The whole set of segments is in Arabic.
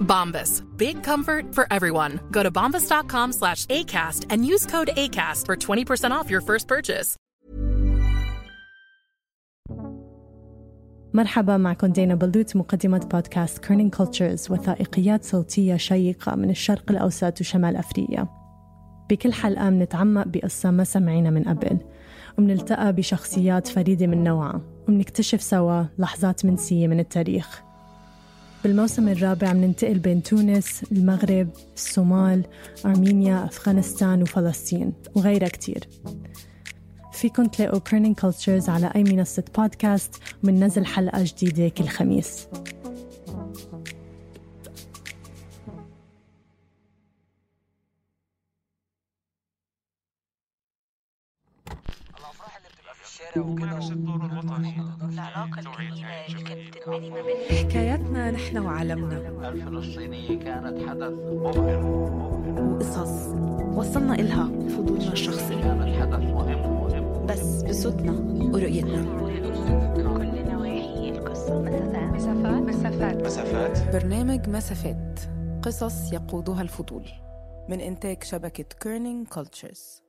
Bombas. Big comfort for everyone. Go to bombas.com slash ACAST and use code ACAST for 20% off your first purchase. مرحبا معكم دينا بلوت مقدمة بودكاست كيرنينج كولتشرز وثائقيات صوتية شيقة من الشرق الأوسط وشمال أفريقيا بكل حلقة منتعمق بقصة ما سمعينا من قبل ومنلتقى بشخصيات فريدة من نوعها ومنكتشف سوا لحظات منسية من التاريخ بالموسم الرابع مننتقل بين تونس، المغرب، الصومال، أرمينيا، أفغانستان وفلسطين وغيرها كتير. فيكن تلاقوا Kerning Cultures على أي منصة بودكاست ومننزل حلقة جديدة كل خميس. حكاياتنا نحن وعالمنا. الفلسطينية كانت حدث مبهر وقصص وصلنا إلها بفضولنا الشخصي. كانت حدث مهم. مهم بس بصوتنا ورؤيتنا. كل نواحي القصة مسافات. مسافات؟ مسافات. برنامج مسافات. قصص يقودها الفضول. من إنتاج شبكة Kerning Cultures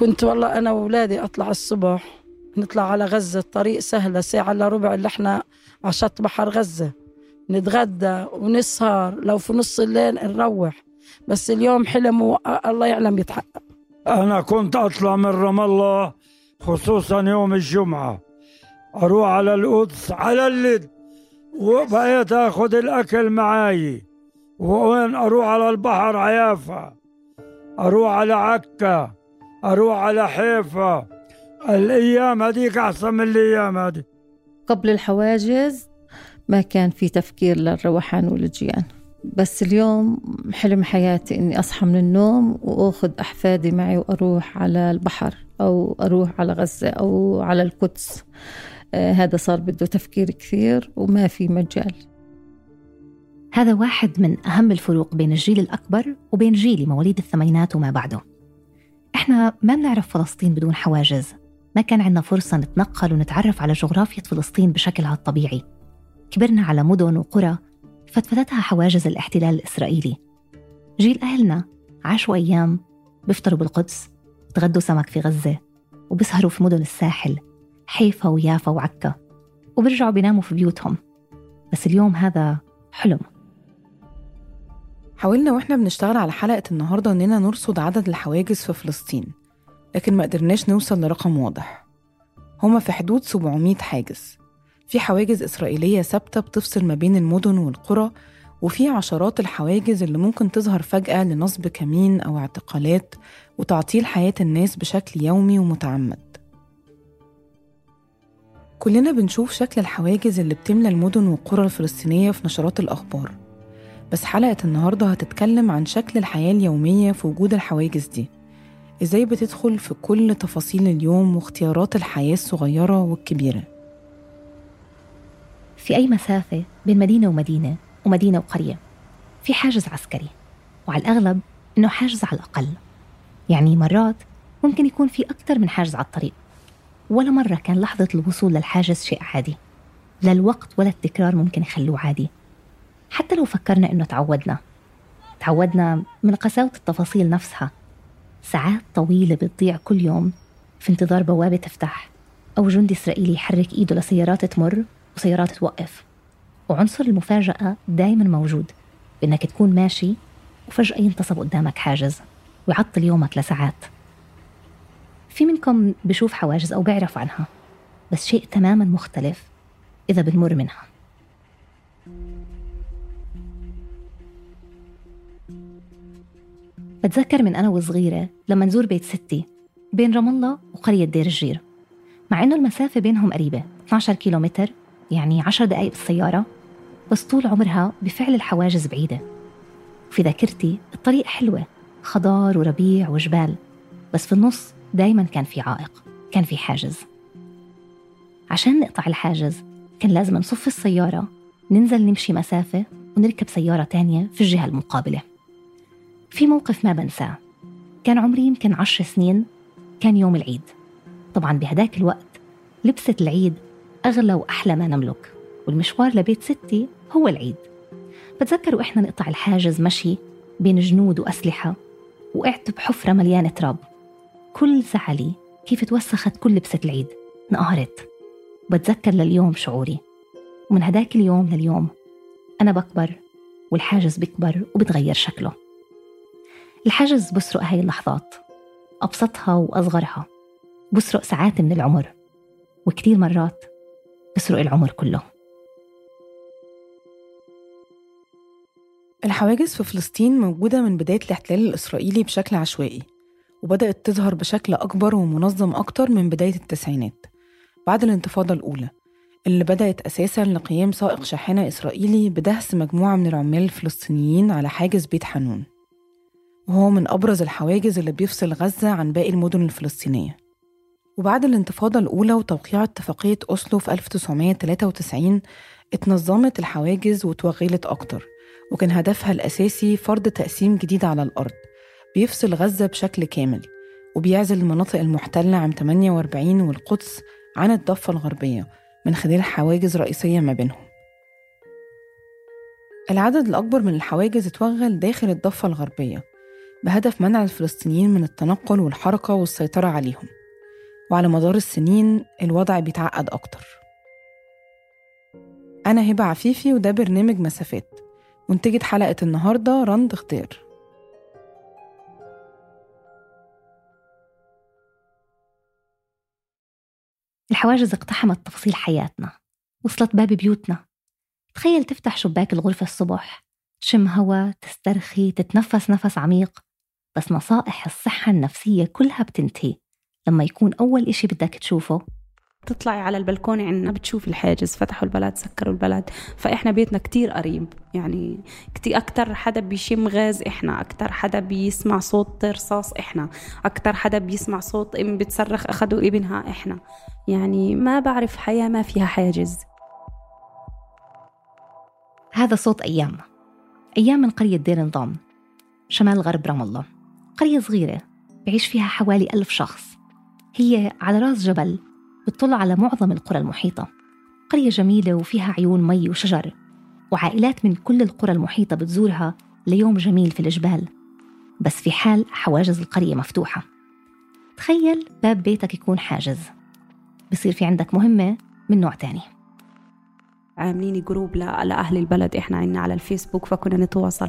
كنت والله أنا وأولادي أطلع الصبح نطلع على غزة الطريق سهلة ساعة إلا ربع اللي إحنا على شط بحر غزة. نتغدى ونسهر لو في نص الليل نروح. بس اليوم حلم والله يعلم يتحقق. أنا كنت أطلع من رام الله خصوصا يوم الجمعة. أروح على القدس على اللد وبقيت أخذ الأكل معاي. وين أروح؟ على البحر عيافة. أروح على عكا. أروح على حيفا. الأيام هذيك أحسن من الأيام هذه. قبل الحواجز ما كان في تفكير للروحان والجيان بس اليوم حلم حياتي إني أصحى من النوم وأخذ أحفادي معي وأروح على البحر أو أروح على غزة أو على القدس. آه هذا صار بده تفكير كثير وما في مجال. هذا واحد من أهم الفروق بين الجيل الأكبر وبين جيلي مواليد الثمانينات وما بعده. إحنا ما بنعرف فلسطين بدون حواجز. ما كان عندنا فرصة نتنقل ونتعرف على جغرافيا فلسطين بشكلها الطبيعي. كبرنا على مدن وقرى فتفتتها حواجز الاحتلال الإسرائيلي. جيل أهلنا عاشوا أيام بيفطروا بالقدس تغدوا سمك في غزة وبيسهروا في مدن الساحل حيفا ويافا وعكا وبرجعوا بيناموا في بيوتهم. بس اليوم هذا حلم. حاولنا وإحنا بنشتغل على حلقة النهاردة إننا نرصد عدد الحواجز في فلسطين لكن ما قدرناش نوصل لرقم واضح. هما في حدود 700 حاجز. في حواجز إسرائيلية ثابتة بتفصل ما بين المدن والقرى وفي عشرات الحواجز اللي ممكن تظهر فجأة لنصب كمين أو اعتقالات وتعطيل حياة الناس بشكل يومي ومتعمد. كلنا بنشوف شكل الحواجز اللي بتملى المدن والقرى الفلسطينية في نشرات الأخبار. بس حلقة النهاردة هتتكلم عن شكل الحياة اليومية في وجود الحواجز دي. إزاي بتدخل في كل تفاصيل اليوم واختيارات الحياة الصغيرة والكبيرة؟ في أي مسافة بين مدينة ومدينة ومدينة وقرية في حاجز عسكري وعلى الأغلب إنه حاجز على الأقل. يعني مرات ممكن يكون في أكثر من حاجز على الطريق ولا مرة كان لحظة الوصول للحاجز شيء عادي لا الوقت ولا التكرار ممكن يخلوه عادي. حتى لو فكرنا إنه تعودنا تعودنا من قساوة التفاصيل نفسها. ساعات طويلة بتضيع كل يوم في انتظار بوابة تفتح أو جندي إسرائيلي يحرك إيده لسيارات تمر وسيارات توقف. وعنصر المفاجأة دايما موجود بإنك تكون ماشي وفجأة ينتصب قدامك حاجز ويعطل يومك لساعات. في منكم بشوف حواجز أو بيعرف عنها بس شيء تماما مختلف إذا بنمر منها. بتذكر من أنا وصغيرة لما نزور بيت ستي بين رام الله وقرية دير الجير. مع إنه المسافة بينهم قريبة 12 كيلومتر يعني 10 دقايق بالسيارة بس طول عمرها بفعل الحواجز بعيدة. وفي ذاكرتي الطريق حلوة خضار وربيع وجبال بس في النص دايما كان في عائق كان في حاجز. عشان نقطع الحاجز كان لازم نصف السيارة ننزل نمشي مسافة ونركب سيارة تانية في الجهة المقابلة. في موقف ما بنساه. كان عمري يمكن عشر سنين. كان يوم العيد. طبعا بهداك الوقت لبسة العيد أغلى وأحلى ما نملك والمشوار لبيت ستي هو العيد. بتذكر وإحنا نقطع الحاجز مشي بين جنود وأسلحة وقعت بحفرة مليانة تراب. كل زعلي كيف توسخت كل لبسة العيد. انقهرت. بتذكر لليوم شعوري. ومن هداك اليوم لليوم أنا بكبر والحاجز بيكبر وبتغير شكله. الحاجز بسرق هاي اللحظات أبسطها وأصغرها بسرق ساعات من العمر وكتير مرات بسرق العمر كله. الحواجز في فلسطين موجودة من بداية الاحتلال الإسرائيلي بشكل عشوائي وبدأت تظهر بشكل أكبر ومنظم أكتر من بداية التسعينات بعد الانتفاضة الأولى اللي بدأت أساسا لقيام سائق شاحنة إسرائيلي بدهس مجموعة من العمال الفلسطينيين على حاجز بيت حنون. وهو من أبرز الحواجز اللي بيفصل غزة عن باقي المدن الفلسطينية. وبعد الانتفاضة الأولى وتوقيع اتفاقية أوسلو في 1993 اتنظمت الحواجز وتوغلت أكتر وكان هدفها الأساسي فرض تقسيم جديد على الأرض. بيفصل غزة بشكل كامل وبيعزل المناطق المحتلة عام 48 والقدس عن الضفة الغربية من خلال حواجز رئيسية ما بينهم. العدد الأكبر من الحواجز اتوغل داخل الضفة الغربية بهدف منع الفلسطينيين من التنقل والحركة والسيطرة عليهم. وعلى مدار السنين الوضع بيتعقد أكتر. أنا هبة عفيفي وده برنامج مسافات. منتجة حلقة النهاردة رند اختيار. الحواجز اقتحمت تفاصيل حياتنا. وصلت باب بيوتنا. تخيل تفتح شباك الغرفة الصبح. تشم هوا تسترخي تتنفس نفس عميق. بس نصائح الصحة النفسية كلها بتنتهي لما يكون أول إشي بدك تشوفه. تطلعي على البلكونة عنا بتشوفي الحاجز فتحوا البلد سكروا البلد. فإحنا بيتنا كتير قريب يعني كتير أكتر حدا بيشم غاز إحنا أكتر حدا بيسمع صوت رصاص إحنا أكتر حدا بيسمع صوت أم بتصرخ أخدوا ابنها إحنا. يعني ما بعرف حياة ما فيها حاجز. هذا صوت أيام أيام من قرية دير نظام شمال غرب رام الله. قرية صغيرة بعيش فيها حوالي ألف شخص. هي على راس جبل بتطل على معظم القرى المحيطة. قرية جميلة وفيها عيون مي وشجر وعائلات من كل القرى المحيطة بتزورها ليوم جميل في الجبال. بس في حال حواجز القرية مفتوحة. تخيل باب بيتك يكون حاجز. بصير في عندك مهمة من نوع تاني. عاملين group لأهل البلد. إحنا عنا على الفيسبوك فكنا نتواصل.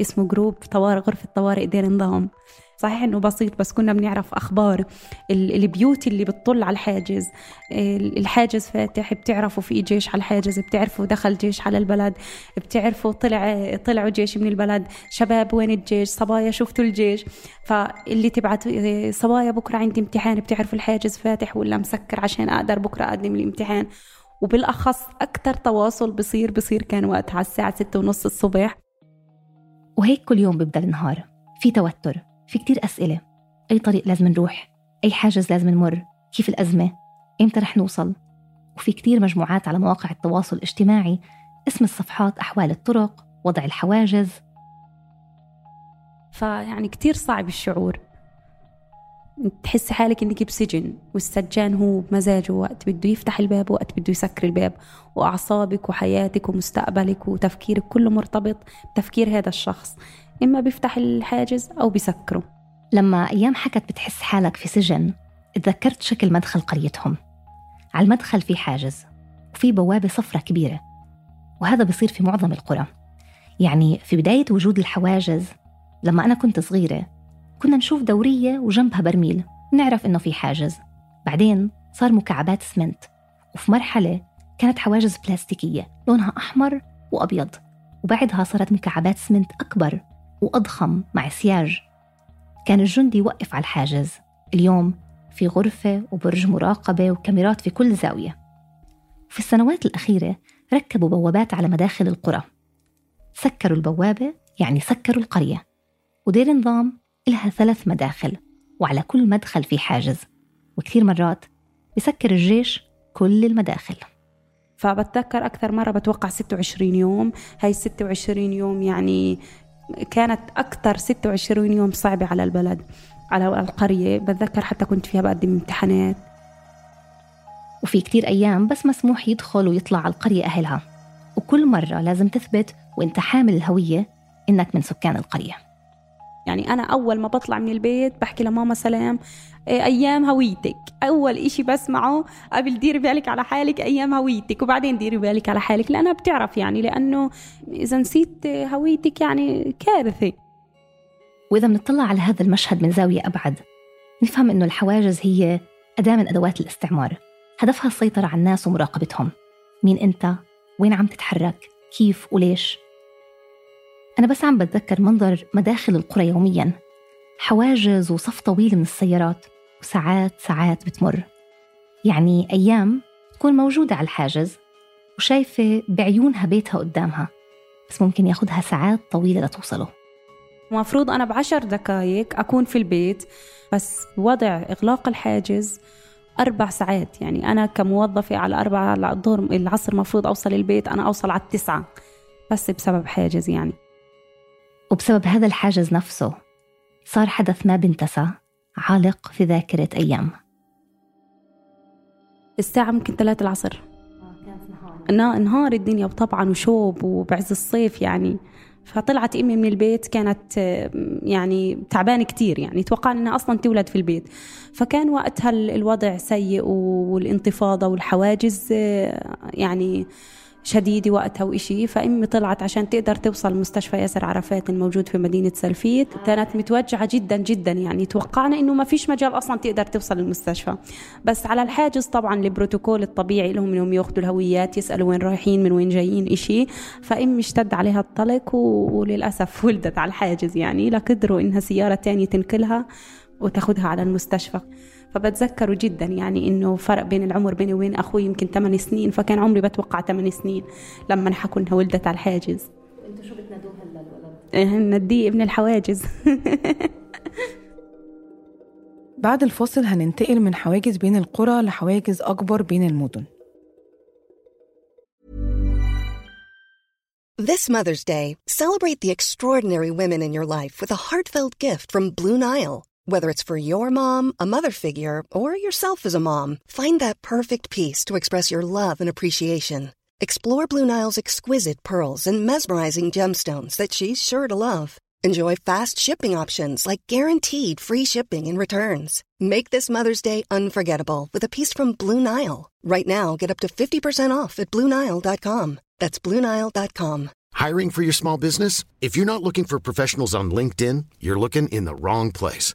اسمه group طوارئ غرفة طوارئ دير نظام صحيح إنه بسيط بس كنا بنعرف أخبار البيوت اللي بتطل على الحاجز. الحاجز فاتح بتعرفوا في جيش على الحاجز بتعرفوا دخل جيش على البلد بتعرفوا طلع طلعوا جيش من البلد. شباب وين الجيش؟ صبايا شفتوا الجيش. فاللي تبعت صبايا بكرة عندي امتحان بتعرفوا الحاجز فاتح ولا مسكر عشان أقدر بكرة أقدم الامتحان. وبالأخص أكثر تواصل بصير بصير كان وقتها على الساعة ستة ونص الصبح. وهيك كل يوم بيبدأ النهار. في توتر في كتير أسئلة. أي طريق لازم نروح؟ أي حاجز لازم نمر؟ كيف الأزمة؟ إمتى رح نوصل؟ وفي كتير مجموعات على مواقع التواصل الاجتماعي. اسم الصفحات أحوال الطرق وضع الحواجز. فيعني كتير صعب الشعور. تحس حالك إنك بسجن والسجان هو بمزاجه وقت بده يفتح الباب وقت بده يسكر الباب وأعصابك وحياتك ومستقبلك وتفكيرك كله مرتبط بتفكير هذا الشخص إما بيفتح الحاجز أو بيسكره. لما أيام حكت بتحس حالك في سجن تذكرت شكل مدخل قريتهم. على المدخل في حاجز وفي بوابة صفرة كبيرة وهذا بصير في معظم القرى. يعني في بداية وجود الحواجز لما أنا كنت صغيرة كنا نشوف دورية وجنبها برميل نعرف إنه في حاجز. بعدين صار مكعبات اسمنت وفي مرحلة كانت حواجز بلاستيكية لونها أحمر وأبيض. وبعدها صارت مكعبات اسمنت أكبر وأضخم مع سياج. كان الجندي يوقف على الحاجز. اليوم في غرفة وبرج مراقبة وكاميرات في كل زاوية. في السنوات الأخيرة ركبوا بوابات على مداخل القرى. سكروا البوابة يعني سكروا القرية. ودير نظام إلها ثلاث مداخل وعلى كل مدخل في حاجز وكثير مرات بسكر الجيش كل المداخل. فبتذكر أكثر مرة بتوقع 26 يوم. هاي 26 يوم يعني كانت أكثر 26 يوم صعبة على البلد على القرية. بتذكر حتى كنت فيها بقدم امتحانات. وفي كتير أيام بس مسموح يدخل ويطلع على القرية أهلها. وكل مرة لازم تثبت وأنت حامل الهوية إنك من سكان القرية. يعني أنا أول ما بطلع من البيت بحكي لماما سلام إيه، أيام هويتك أول إشي بسمعه قبل ديري بالك على حالك أيام هويتك وبعدين ديري بالك على حالك لأنها بتعرف يعني لأنه إذا نسيت هويتك يعني كارثة وإذا بنطلع على هذا المشهد من زاوية أبعد نفهم إنه الحواجز هي أداة من أدوات الاستعمار هدفها السيطرة على الناس ومراقبتهم مين أنت؟ وين عم تتحرك؟ كيف وليش؟ أنا بس عم بتذكر منظر مداخل القرى يوميا. حواجز وصف طويل من السيارات وساعات ساعات بتمر. يعني أيام تكون موجودة على الحاجز وشايفة بعيونها بيتها قدامها بس ممكن ياخدها ساعات طويلة لتوصله. المفروض أنا بعشر دقايق أكون في البيت بس وضع إغلاق الحاجز أربع ساعات. يعني أنا كموظفة على أربعة الظهر العصر المفروض أوصل البيت أنا أوصل على التسعة بس بسبب حاجز يعني. وبسبب هذا الحاجز نفسه صار حدث ما بنتسى عالق في ذاكرة أيام. الساعة ممكن ثلاثة العصر. نهار الدنيا وطبعا وشوب وبعز الصيف يعني. فطلعت إمي من البيت كانت يعني تعبانة كتير يعني. توقعنا إنها أصلا تولد في البيت. فكان وقتها الوضع سيء والانتفاضة والحواجز يعني شديدة وقتها وإشي فأمي طلعت عشان تقدر توصل مستشفى ياسر عرفات الموجود في مدينة سلفيت. كانت متوجعة جدا جدا يعني توقعنا إنه ما فيش مجال أصلا تقدر توصل المستشفى بس على الحاجز طبعا البروتوكول الطبيعي لهم إنهم يأخذوا الهويات يسألوا وين رايحين من وين جايين إشي. فأمي اشتد عليها الطلق وللأسف ولدت على الحاجز يعني لا قدروا إنها سيارة تانية تنقلها وتاخذها على المستشفى. فبتذكره جدا يعني إنه فرق بين العمر بيني وبين أخوي يمكن 8 سنين فكان عمري بتوقع 8 سنين لما حكوا إنها ولدت على الحاجز أنتوا شو بتنادوه هلا الولد؟ إيه، نديه ابن الحواجز بعد الفاصل هننتقل من حواجز بين القرى لحواجز أكبر بين المدن This Mother's Day, celebrate the extraordinary women in your life with a heartfelt gift from Blue Nile. Whether it's for your mom, a mother figure, or yourself as a mom, find that perfect piece to express your love and appreciation. Explore Blue Nile's exquisite pearls and mesmerizing gemstones that she's sure to love. Enjoy fast shipping options like guaranteed free shipping and returns. Make this Mother's Day unforgettable with a piece from Blue Nile. Right now, get up to 50% off at BlueNile.com. That's BlueNile.com. Hiring for your small business? If you're not looking for professionals on LinkedIn, you're looking in the wrong place.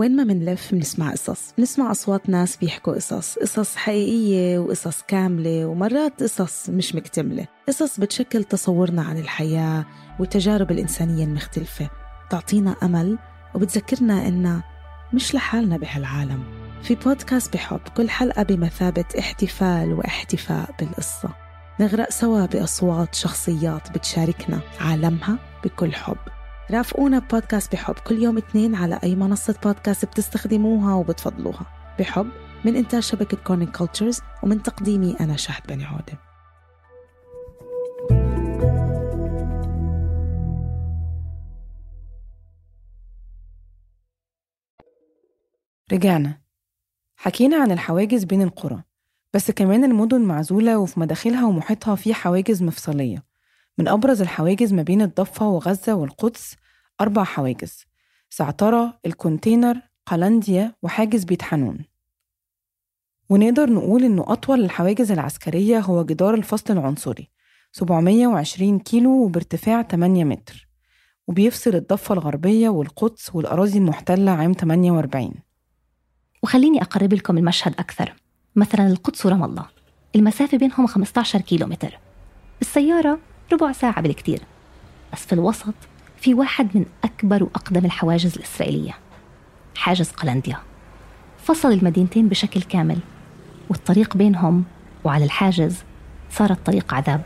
وين ما منلف منسمع قصص. نسمع أصوات ناس بيحكوا قصص. قصص حقيقية وقصص كاملة ومرات قصص مش مكتملة. قصص بتشكل تصورنا عن الحياة والتجارب الإنسانية المختلفة. تعطينا أمل وبتذكرنا إننا مش لحالنا بهالعالم. في بودكاست بحب كل حلقة بمثابة احتفال واحتفاء بالقصة. نغرق سوا بأصوات شخصيات بتشاركنا عالمها بكل حب. رافقونا ببودكاست بحب. كل يوم اثنين على أي منصة بودكاست بتستخدموها وبتفضلوها. بحب من إنتاج شبكة Kerning Cultures ومن تقديمي أنا شهد بني عودة. رجعنا. حكينا عن الحواجز بين القرى بس كمان المدن معزولة وفي مداخلها ومحيطها في حواجز مفصلية. من أبرز الحواجز ما بين الضفة وغزة والقدس أربع حواجز سعترة الكونتينر قلنديا وحاجز بيت حنون. ونقدر نقول إنه أطول الحواجز العسكرية هو جدار الفصل العنصري 720 كيلو وبارتفاع 8 متر وبيفصل الضفة الغربية والقدس والأراضي المحتلة عام 48 وخليني أقرب لكم المشهد أكثر. مثلا القدس ورام الله. المسافة بينهم 15 كيلو متر بالسيارة ربع ساعة بالكتير. بس في الوسط في واحد من أكبر وأقدم الحواجز الإسرائيلية حاجز قلنديا. فصل المدينتين بشكل كامل والطريق بينهم وعلى الحاجز صارت طريق عذاب.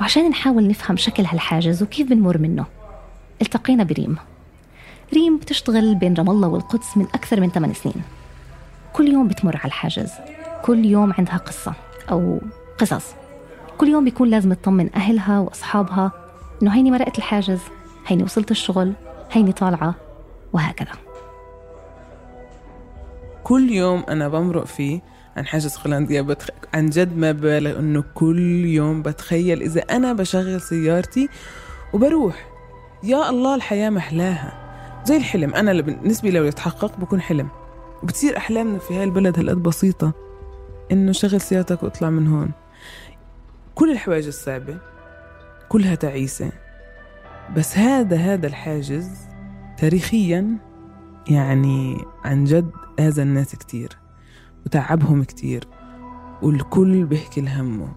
وعشان نحاول نفهم شكل هالحاجز وكيف بنمر منه التقينا بريم. ريم بتشتغل بين رام الله والقدس من أكثر من 8 سنين. كل يوم بتمر على الحاجز كل يوم عندها قصة أو قصص. كل يوم بيكون لازم تطمن أهلها وأصحابها إنه هيني مرقت الحاجز هيني وصلت الشغل هيني طالعة وهكذا. كل يوم أنا بمرق فيه عن حاجز قلنديا بتخ... عن جد ما ببالغ إنه كل يوم بتخيل إذا أنا بشغل سيارتي وبروح. يا الله الحياة محلاها. زي الحلم أنا اللي بالنسبة لو يتحقق بكون حلم. وبتصير أحلامنا في هاي البلد هالقد بسيطة إنه شغل سيارتك واطلع من هون. كل الحواجز صعبة. كلها تعيسة. بس هذا هذا الحاجز تاريخيا يعني عن جد أذى الناس كتير وتعبهم كتير والكل بيحكي لهمه.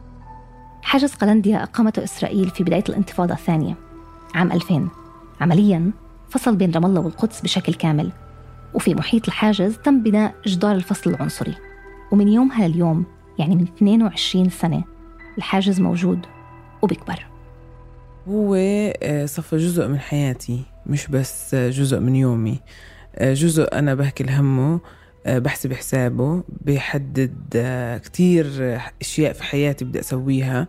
حاجز قلنديا أقامته إسرائيل في بداية الانتفاضة الثانية عام 2000 عمليا فصل بين رام الله والقدس بشكل كامل وفي محيط الحاجز تم بناء جدار الفصل العنصري. ومن يومها لليوم يعني من 22 سنة الحاجز موجود وبيكبر. هو آه، صفى جزء من حياتي مش بس جزء من يومي. آه، جزء أنا بحكي لهمه آه، بحسب حسابه بحدد كتير أشياء في حياتي بدي أسويها.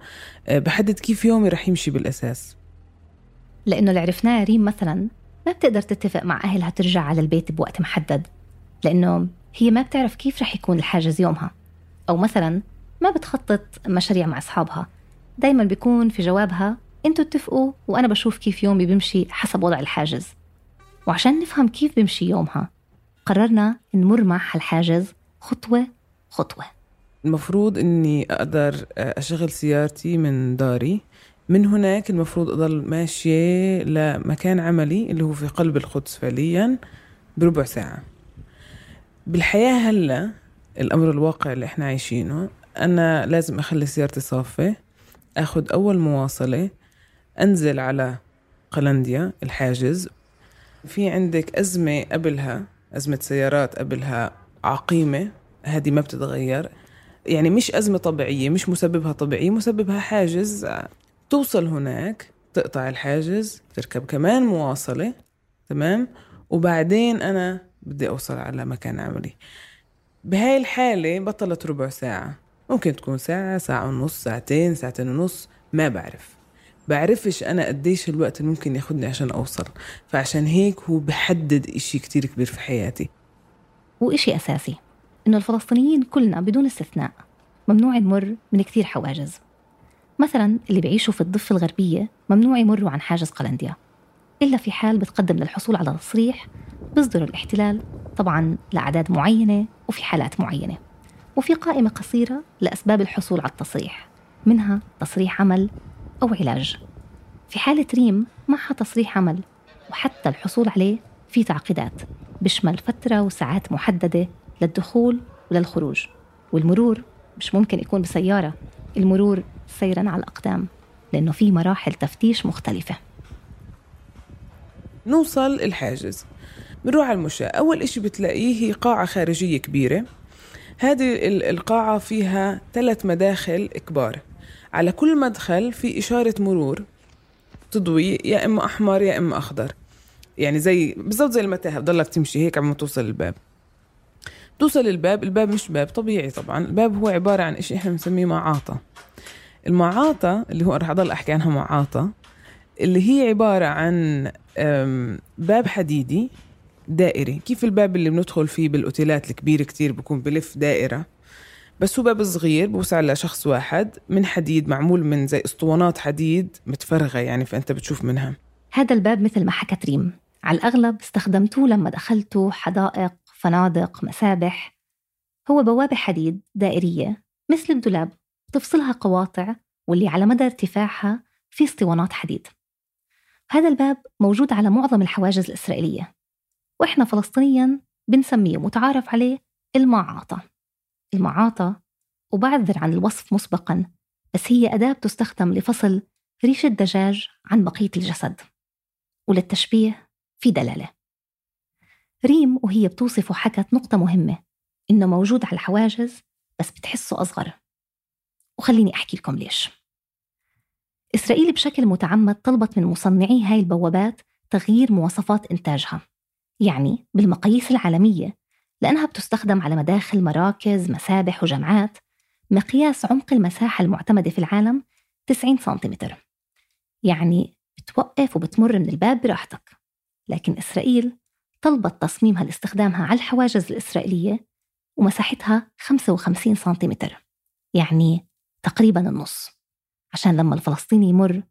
بحدد كيف يومي رح يمشي بالأساس. لأنه اللي عرفناه ريم مثلا ما بتقدر تتفق مع أهلها ترجع على البيت بوقت محدد لأنه هي ما بتعرف كيف رح يكون الحاجز يومها. أو مثلا ما بتخطط مشاريع مع أصحابها. دايما بيكون في جوابها أنتوا اتفقوا وأنا بشوف كيف يومي بيمشي حسب وضع الحاجز. وعشان نفهم كيف بيمشي يومها قررنا نمر مع هالحاجز خطوة خطوة. المفروض إني أقدر أشغل سيارتي من داري. من هناك المفروض أضل ماشية لمكان عملي اللي هو في قلب القدس فعليا بربع ساعة. بالحياة هلأ الأمر الواقع اللي إحنا عايشينه أنا لازم أخلي سيارتي صافة أخد أول مواصلة أنزل على قلنديا الحاجز. في عندك أزمة قبلها أزمة سيارات قبلها عقيمة هذه ما بتتغير. يعني مش أزمة طبيعية مش مسببها طبيعي مسببها حاجز. توصل هناك تقطع الحاجز تركب كمان مواصلة تمام؟ وبعدين أنا بدي أوصل على مكان عملي. بهاي الحالة بطلت ربع ساعة. ممكن تكون ساعة ساعة ونص ساعتين ساعتين ونص ما بعرف. بعرفش أنا قديش الوقت اللي ممكن ياخدني عشان أوصل. فعشان هيك هو بحدد إشي كتير كبير في حياتي. وإشي أساسي إنه الفلسطينيين كلنا بدون استثناء ممنوع نمر من كتير حواجز. مثلا اللي بيعيشوا في الضفة الغربية ممنوع يمروا عن حاجز قلنديا. إلا في حال بتقدم للحصول على تصريح بيصدر الاحتلال طبعا لأعداد معينة وفي حالات معينة. وفي قائمة قصيرة لأسباب الحصول على التصريح منها تصريح عمل أو علاج. في حالة ريم معها تصريح عمل وحتى الحصول عليه في تعقيدات بشمل فترة وساعات محددة للدخول وللخروج. والمرور مش ممكن يكون بسيارة المرور سيرا على الأقدام لأنه في مراحل تفتيش مختلفة. نوصل الحاجز. بنروح على المشاة. أول إشي بتلاقيه هي قاعة خارجية كبيرة. هذه القاعة فيها ثلاث مداخل كبار. على كل مدخل في إشارة مرور تضوي يا إما أحمر يا إما أخضر. يعني زي بالضبط زي المتاهة بضلك تمشي هيك عم توصل الباب. توصل الباب الباب مش باب طبيعي طبعا. الباب هو عبارة عن إشي إحنا بنسميه معاطة. المعاطة اللي هو رح أضل أحكي عنها معاطة اللي هي عبارة عن باب حديدي دائري. كيف الباب اللي بندخل فيه بالأوتيلات الكبير كتير بكون بلف دائرة؟ بس هو باب صغير بوسع لشخص واحد من حديد معمول من زي اسطوانات حديد متفرغة يعني فأنت بتشوف منها. هذا الباب مثل ما حكت ريم على الأغلب استخدمتوه لما دخلتوا حدائق فنادق مسابح. هو بوابة حديد دائرية مثل الدولاب. تفصلها قواطع واللي على مدى ارتفاعها في اسطوانات حديد. هذا الباب موجود على معظم الحواجز الإسرائيلية. وإحنا فلسطينيا بنسميه متعارف عليه المعاطة. المعاطة وبعذر عن الوصف مسبقا بس هي أداة بتستخدم لفصل ريش الدجاج عن بقية الجسد. وللتشبيه في دلالة. ريم وهي بتوصفه حكت نقطة مهمة إنه موجود على الحواجز بس بتحسه أصغر. وخليني أحكي لكم ليش. إسرائيل بشكل متعمد طلبت من مصنعي هاي البوابات تغيير مواصفات إنتاجها يعني بالمقاييس العالمية لأنها بتستخدم على مداخل مراكز مسابح وجامعات. مقياس عمق المساحة المعتمدة في العالم 90 سنتيمتر. يعني بتوقف وبتمر من الباب براحتك. لكن إسرائيل طلبت تصميمها لاستخدامها على الحواجز الإسرائيلية ومساحتها 55 سنتيمتر. يعني تقريبا النص. عشان لما الفلسطيني يمر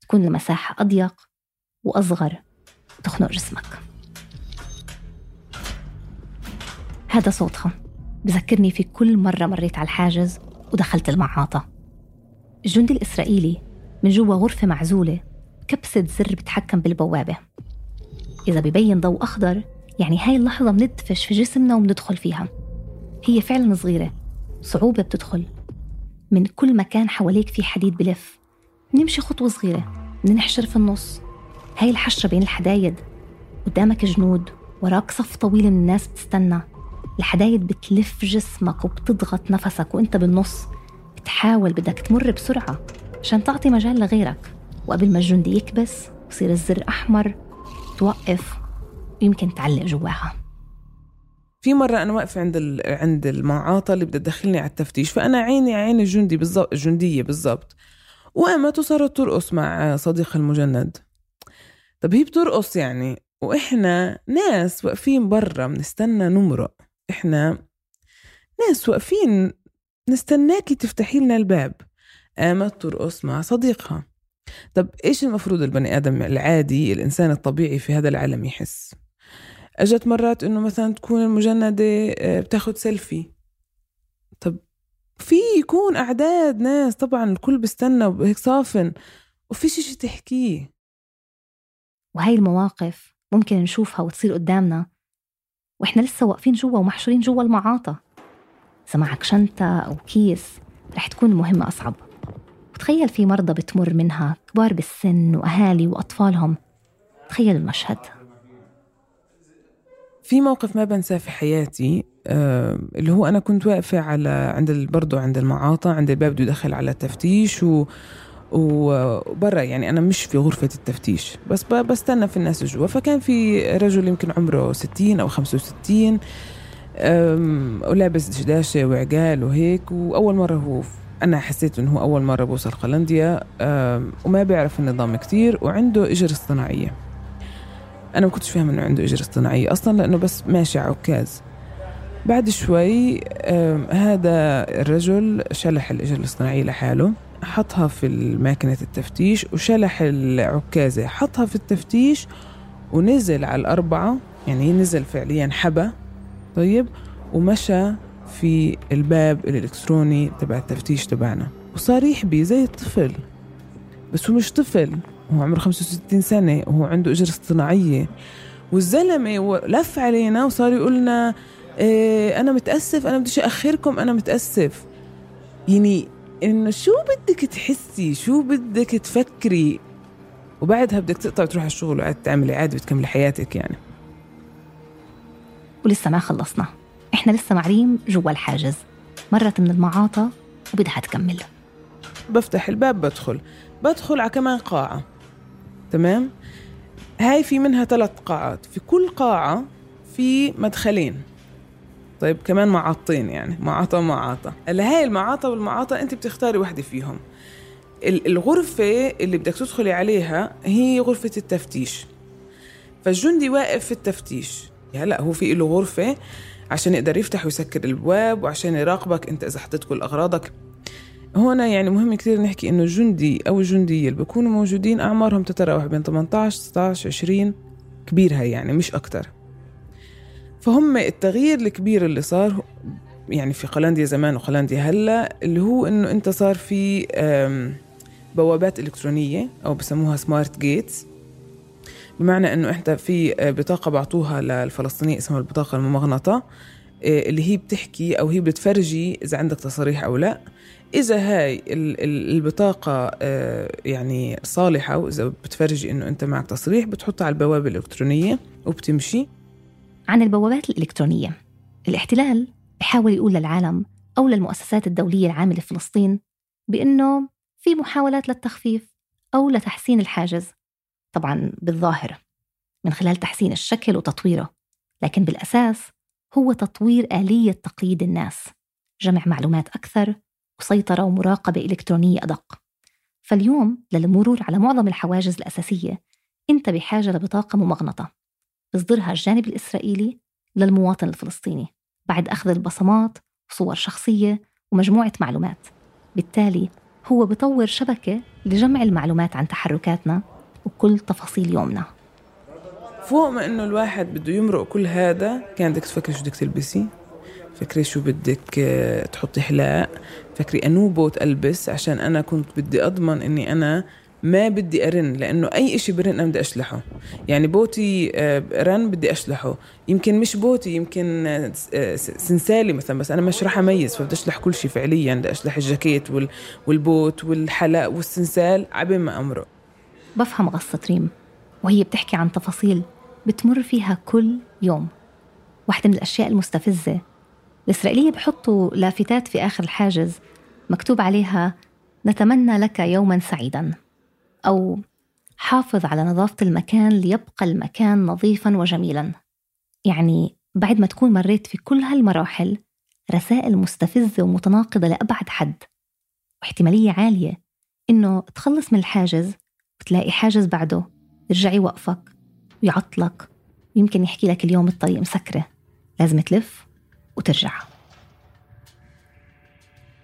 تكون المساحة أضيق وأصغر وتخنق جسمك. هذا صوتها. بذكرني في كل مرة مريت على الحاجز ودخلت المعاطة. الجندي الإسرائيلي من جوا غرفة معزولة كبسة زر بتحكم بالبوابة. إذا ببين ضوء أخضر يعني هاي اللحظة بندفش في جسمنا وبندخل فيها. هي فعلا صغيرة صعوبة بتدخل. من كل مكان حواليك في حديد بلف. نمشي خطوة صغيرة ننحشر في النص. هاي الحشرة بين الحدايد. قدامك جنود وراك صف طويل من الناس بتستنى. الحدايد بتلف جسمك وبتضغط نفسك وانت بالنص. بتحاول بدك تمر بسرعة عشان تعطي مجال لغيرك. وقبل ما الجندي يكبس ويصير الزر أحمر توقف ويمكن تعلق جواها. في مرة أنا واقفة عند عند المعاطة اللي بدها تدخلني على التفتيش فأنا عيني عين الجندي بالضبط الجندية بالضبط. وقامت وصارت ترقص مع صديقها المجند. طب هي بترقص يعني؟ وإحنا ناس واقفين برا بنستنى نمرق. إحنا ناس واقفين نستناكي تفتحي لنا الباب. قامت ترقص مع صديقها. طب إيش المفروض البني آدم العادي الإنسان الطبيعي في هذا العالم يحس؟ أجت مرات إنه مثلا تكون المجندة آه، بتاخد سيلفي. طب في يكون أعداد ناس طبعا الكل بيستنى وهيك صافن. وفي شيء تحكيه. وهي المواقف ممكن نشوفها وتصير قدامنا. وإحنا لسه واقفين جوا ومحشورين جوا المعاطة. إذا معك شنطة أو كيس رح تكون المهمة أصعب. وتخيل في مرضى بتمر منها كبار بالسن وأهالي وأطفالهم. تخيل المشهد. في موقف ما بنساه في حياتي آه اللي هو أنا كنت واقفة على عند برضو عند المعاطة عند الباب بده يدخل على التفتيش و وبرا يعني أنا مش في غرفة التفتيش بس بستنى في الناس جوا. فكان في رجل يمكن عمره 60 أو 65 ولابس دشداشة وعقال وهيك وأول مرة هو أنا حسيت إنه هو أول مرة بوصل قلنديا وما بيعرف النظام كتير وعنده إجر اصطناعية. أنا ما كنتش فاهم إنه عنده إجر اصطناعية أصلا لأنه بس ماشي عكاز بعد شوي هذا الرجل شلح الإجر الاصطناعية لحاله. حطها في ماكينة التفتيش وشلح العكازة حطها في التفتيش ونزل على الأربعة يعني نزل فعليا حبة طيب ومشى في الباب الإلكتروني تبع التفتيش تبعنا. وصار يحبي زي الطفل بس هو مش طفل هو عمره 65 سنة وهو عنده إجر اصطناعية. والزلمة لف علينا وصار يقولنا إيه أنا متأسف أنا بديش أخركم أنا متأسف. يعني إنه شو بدك تحسي؟ شو بدك تفكري؟ وبعدها بدك تقطع تروح على الشغل وقاعد تعملي عادي بتكملي حياتك يعني. ولسه ما خلصنا. إحنا لسه معريم جوا الحاجز. مرت من المعاطة وبدها تكمل. بفتح الباب بدخل. بدخل على كمان قاعة. تمام؟ هاي في منها ثلاث قاعات. في كل قاعة في مدخلين. طيب كمان معاطين يعني معاطة ومعاطة هلا هاي المعاطة والمعاطة أنت بتختاري وحدة فيهم. الغرفة اللي بدك تدخلي عليها هي غرفة التفتيش. فالجندي واقف في التفتيش. هلأ هو في له غرفة عشان يقدر يفتح ويسكر الابواب وعشان يراقبك أنت إذا حطيت كل اغراضك هنا يعني مهم كثير نحكي إنه الجندي أو الجندية اللي بيكونوا موجودين أعمارهم تتراوح بين 18 16 20 كبير هاي يعني مش أكثر فهم التغيير الكبير اللي صار يعني في قلنديا زمان وقلنديا هلا اللي هو إنه أنت صار في بوابات إلكترونية أو بسموها سمارت جيتس بمعنى إنه إحنا في بطاقة بعطوها للفلسطينيه اسمها البطاقة الممغنطة آه، اللي هي بتحكي أو هي بتفرجي إذا عندك تصريح أو لا. إذا هاي البطاقة آه، يعني صالحة واذا بتفرجي إنه أنت معك تصريح بتحطها على البوابة الإلكترونية وبتمشي. عن البوابات الإلكترونية. الاحتلال بحاول يقول للعالم أو للمؤسسات الدولية العامله في فلسطين بأنه في محاولات للتخفيف أو لتحسين الحاجز. طبعا بالظاهر من خلال تحسين الشكل وتطويره لكن بالأساس هو تطوير آلية تقييد الناس جمع معلومات أكثر وسيطرة ومراقبة إلكترونية أدق. فاليوم للمرور على معظم الحواجز الأساسية أنت بحاجة لبطاقة ممغنطة. بيصدرها الجانب الإسرائيلي للمواطن الفلسطيني بعد أخذ البصمات وصور شخصية ومجموعة معلومات. بالتالي هو بطور شبكة لجمع المعلومات عن تحركاتنا وكل تفاصيل يومنا. فوق ما إنه الواحد بده يمرق كل هذا كان بدك تفكر شو بدك تلبسي؟ فكري شو بدك آه، تحطي حلاق؟ فكري أنو بوت ألبس؟ عشان أنا كنت بدي أضمن إني أنا ما بدي أرن لأنه أي إشي برن أنا بدي أشلحه. يعني بوتي آه، رن بدي أشلحه. يمكن مش بوتي يمكن آه، سنسالي مثلا بس أنا مش راح أميز. فبدي أشلح كل شيء فعليا. بدي أشلح الجاكيت والبوت والحلق والسنسال عبين ما أمرق. بفهم قصة ريم وهي بتحكي عن تفاصيل بتمر فيها كل يوم. واحدة من الأشياء المستفزة. الإسرائيلية بحطوا لافتات في آخر الحاجز مكتوب عليها نتمنى لك يوما سعيدا. أو حافظ على نظافة المكان ليبقى المكان نظيفا وجميلا. يعني بعد ما تكون مريت في كل هالمراحل رسائل مستفزة ومتناقضة لأبعد حد واحتمالية عالية إنه تخلص من الحاجز وتلاقي حاجز بعده يرجع يوقفك ويعطلك ويمكن يحكي لك اليوم الطريق مسكرة. لازم تلف وترجع.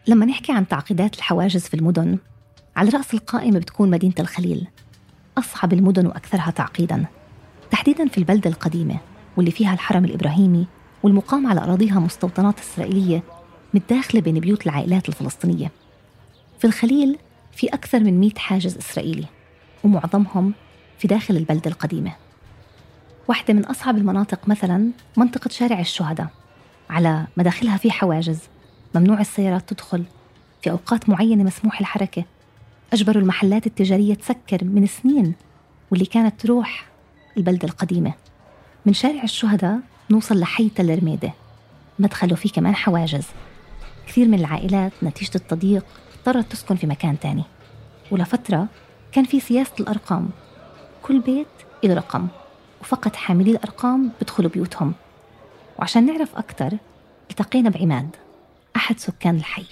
لما نحكي عن تعقيدات الحواجز في المدن على رأس القائمة بتكون مدينة الخليل. أصعب المدن وأكثرها تعقيدا. تحديدا في البلدة القديمة واللي فيها الحرم الإبراهيمي والمقام على أراضيها مستوطنات إسرائيلية متداخلة بين بيوت العائلات الفلسطينية. في الخليل في أكثر من 100 حاجز إسرائيلي ومعظمهم في داخل البلدة القديمة. واحدة من أصعب المناطق مثلا منطقة شارع الشهداء. على مداخلها في حواجز ممنوع السيارات تدخل في أوقات معينة مسموح الحركة. أجبروا المحلات التجارية تسكر من سنين واللي كانت تروح البلدة القديمة. من شارع الشهداء نوصل لحي تل رميدة مدخله فيه كمان حواجز. كثير من العائلات نتيجة التضييق اضطرت تسكن في مكان تاني. ولفترة كان في سياسة الأرقام. كل بيت له رقم وفقط حاملي الأرقام بدخلوا بيوتهم. وعشان نعرف أكثر التقينا بعماد أحد سكان الحي.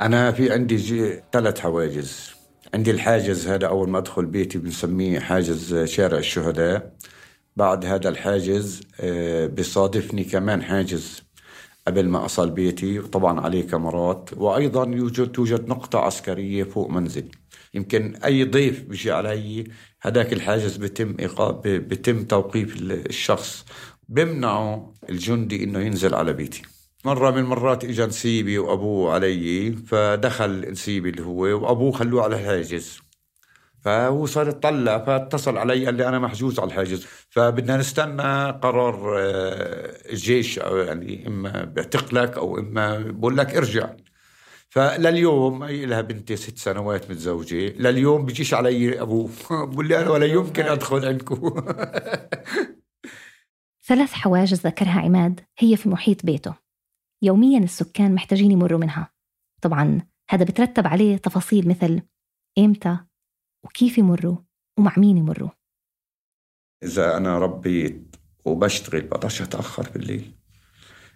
أنا في عندي ثلاث حواجز. عندي الحاجز هذا أول ما أدخل بيتي بنسميه حاجز شارع الشهداء. بعد هذا الحاجز آه، بيصادفني كمان حاجز قبل ما أصل بيتي. وطبعا عليه كاميرات. وأيضا يوجد توجد نقطة عسكرية فوق منزلي. يمكن أي ضيف بيجي علي هذاك الحاجز بتم إيقاف بتم توقيف الشخص. بمنعوا الجندي إنه ينزل على بيتي. مرة من المرات اجى نسيبي وأبوه علي فدخل نسيبي اللي هو وأبوه خلوه على الحاجز. فهو صار يطلع فاتصل علي قال لي أنا محجوز على الحاجز. فبدنا نستنى قرار آه، الجيش يعني إما بيعتقلك أو إما بقول لك ارجع. فلليوم هي لها بنتي ست سنوات متزوجة. لليوم بيجيش علي أبوه. بقول لي أنا ولا يمكن أدخل عندكم. ثلاث حواجز ذكرها عماد هي في محيط بيته. يوميا السكان محتاجين يمروا منها. طبعا هذا بترتب عليه تفاصيل مثل إمتى وكيف يمروا ومع مين يمروا. إذا أنا ربيت وبشتغل بقدرش أتأخر بالليل.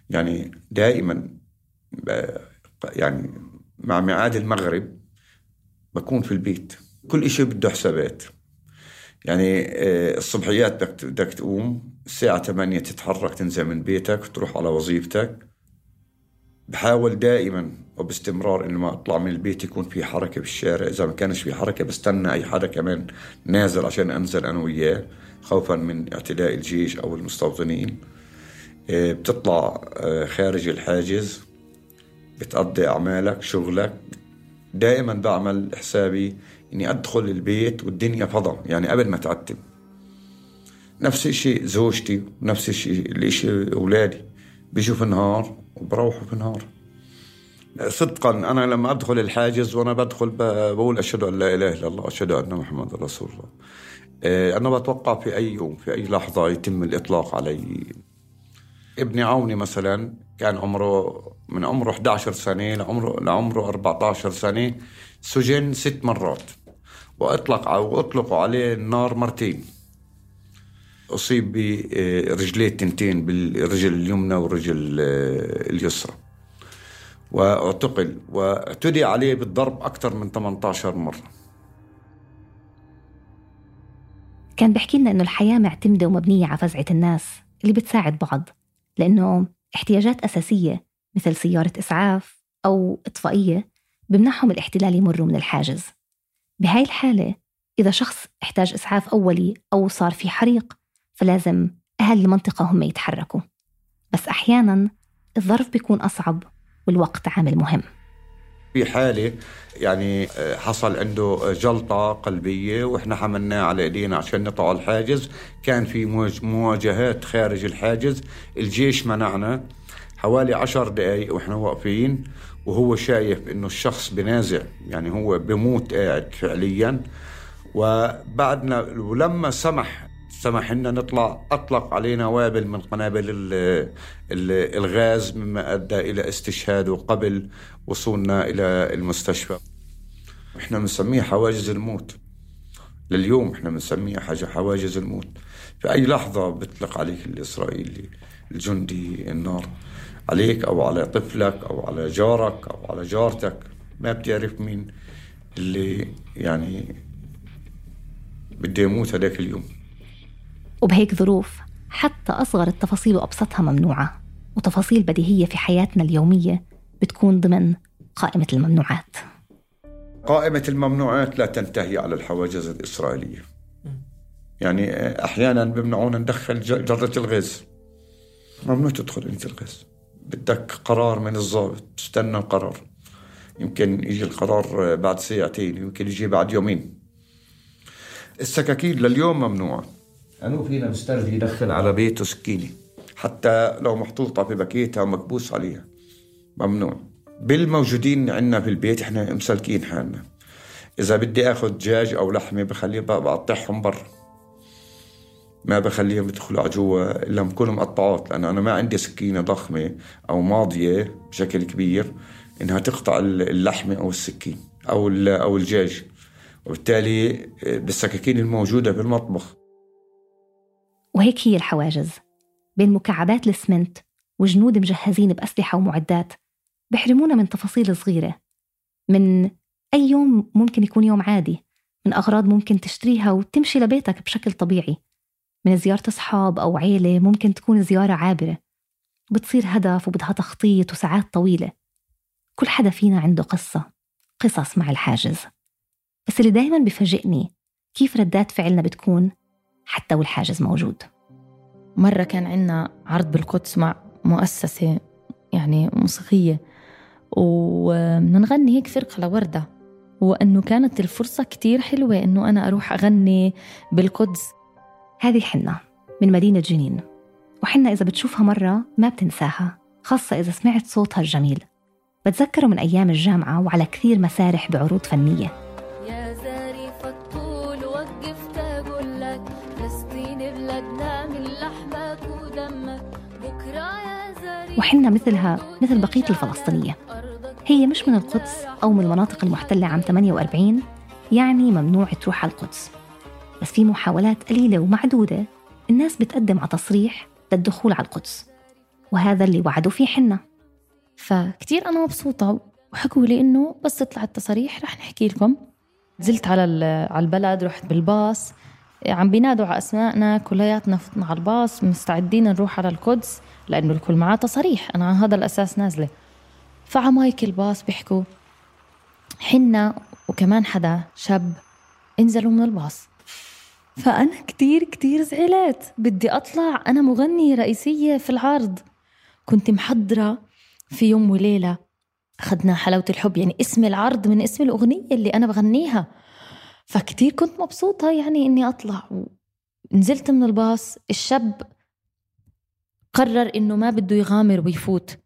يعني دائما يعني مع ميعاد المغرب بكون في البيت. كل إشي بده حسابات. يعني آه، الصبحيات بدك تقوم الساعة 8 تتحرك تنزل من بيتك تروح على وظيفتك. بحاول دائما وباستمرار إنه ما أطلع من البيت يكون في حركة بالشارع. إذا ما كانش في حركة بستنى أي حدا كمان نازل عشان أنزل أنا وياه خوفا من اعتداء الجيش أو المستوطنين. آه، بتطلع آه، خارج الحاجز بتقضي أعمالك شغلك. دائما بعمل حسابي إني أدخل البيت والدنيا فضا يعني قبل ما تعتم. نفس الشيء زوجتي نفس الشيء الشيء أولادي. بيجوا في النهار وبروحوا في النهار. صدقا أنا لما أدخل الحاجز وأنا بدخل بقول أشهد أن لا إله إلا الله أشهد أن محمد رسول الله. آه، أنا بتوقع في أي يوم في أي لحظة يتم الإطلاق علي. ابني عوني مثلا كان عمره من عمره 11 سنه لعمره لعمره 14 سنة سجن ست مرات. وأطلق واطلقوا عليه النار مرتين. أصيب برجليه تنتين بالرجل اليمنى والرجل اليسرى. وأعتقل واعتدي عليه بالضرب أكثر من 18 مرة. كان بيحكي لنا إنه الحياة معتمدة ومبنية على فزعة الناس اللي بتساعد بعض لأنه احتياجات أساسية مثل سيارة إسعاف أو إطفائية بمنحهم الاحتلال يمروا من الحاجز. بهاي الحالة إذا شخص احتاج إسعاف أولي أو صار في حريق فلازم أهل المنطقة هم يتحركوا. بس أحيانا الظرف بيكون أصعب والوقت عامل مهم. في حالة يعني آه، حصل عنده جلطة قلبية وإحنا حملناه على إيدينا عشان نطلع الحاجز. كان في مواجهات خارج الحاجز. الجيش منعنا حوالي عشر دقايق وإحنا واقفين وهو شايف إنه الشخص بنازع يعني هو بموت قاعد فعليا. وبعدنا ولما سمح سمح لنا نطلع أطلق علينا وابل من قنابل الغاز مما أدى إلى استشهاده قبل وصولنا إلى المستشفى. إحنا بنسميها حواجز الموت. لليوم إحنا بنسميها حاجة حواجز الموت. في أي لحظة بيطلق عليك الإسرائيلي الجندي النار. عليك أو على طفلك أو على جارك أو على جارتك ما بتعرف مين اللي يعني بده يموت هذاك اليوم. وبهيك ظروف حتى أصغر التفاصيل وأبسطها ممنوعة وتفاصيل بديهية في حياتنا اليومية بتكون ضمن قائمة الممنوعات. قائمة الممنوعات لا تنتهي على الحواجز الإسرائيلية. يعني أحيانا بيمنعونا ندخل جرة الغاز ممنوع تدخل أنت الغاز بدك قرار من الضابط تستنى القرار. يمكن يجي القرار بعد ساعتين يمكن يجي بعد يومين. السكاكين لليوم ممنوعة. أنو فينا مسترجي يدخل على بيته سكينة. حتى لو محطوطة في باكيتها ومكبوس عليها. ممنوع. بالموجودين عندنا في البيت إحنا مسلكين حالنا. إذا بدي آخذ دجاج أو لحمة بخليه بقطعهم برا. ما بخليهم يدخلوا على جوا إلا بكونوا مقطعات لأنه أنا ما عندي سكينة ضخمة أو ماضية بشكل كبير إنها تقطع اللحمة أو السكين أو أو الدجاج. وبالتالي بالسكاكين الموجودة بالمطبخ. وهيك هي الحواجز. بين مكعبات الاسمنت وجنود مجهزين بأسلحة ومعدات بحرمونا من تفاصيل صغيرة من أي يوم ممكن يكون يوم عادي من أغراض ممكن تشتريها وتمشي لبيتك بشكل طبيعي من زيارة أصحاب أو عيلة ممكن تكون زيارة عابرة بتصير هدف وبدها تخطيط وساعات طويلة. كل حدا فينا عنده قصة قصص مع الحاجز. بس اللي دايما بفاجئني كيف ردات فعلنا بتكون حتى والحاجز موجود. مرة كان عندنا عرض بالقدس مع مؤسسة يعني موسيقية ونغني هيك فرقة لوردة. وأنه كانت الفرصة كتير حلوة أنه أنا أروح أغني بالقدس. هذه حنة من مدينة جنين. وحنة إذا بتشوفها مرة ما بتنساها خاصة إذا سمعت صوتها الجميل. بتذكره من أيام الجامعة وعلى كثير مسارح بعروض فنية. وحنا مثلها مثل بقية الفلسطينية. هي مش من القدس أو من المناطق المحتلة عام 48 يعني ممنوع تروح على القدس. بس في محاولات قليلة ومعدودة الناس بتقدم على تصريح للدخول على القدس وهذا اللي وعدوا فيه حنا. فكتير أنا مبسوطة وحكوا لي إنه بس تطلع التصاريح رح نحكي لكم. نزلت على على البلد رحت بالباص عم بينادوا على أسمائنا كلياتنا فتنا على الباص مستعدين نروح على القدس. لأنه الكل معاه تصاريح أنا على هذا الأساس نازلة. فعمايك الباص بيحكوا حنا وكمان حدا شاب انزلوا من الباص. فأنا كتير كتير زعلت. بدي أطلع أنا مغنية رئيسية في العرض. كنت محضرة في يوم وليلة. أخذنا حلاوة الحب يعني اسم العرض من اسم الأغنية اللي أنا بغنيها. فكتير كنت مبسوطة يعني إني أطلع. نزلت من الباص الشاب قرر إنه ما بده يغامر ويفوت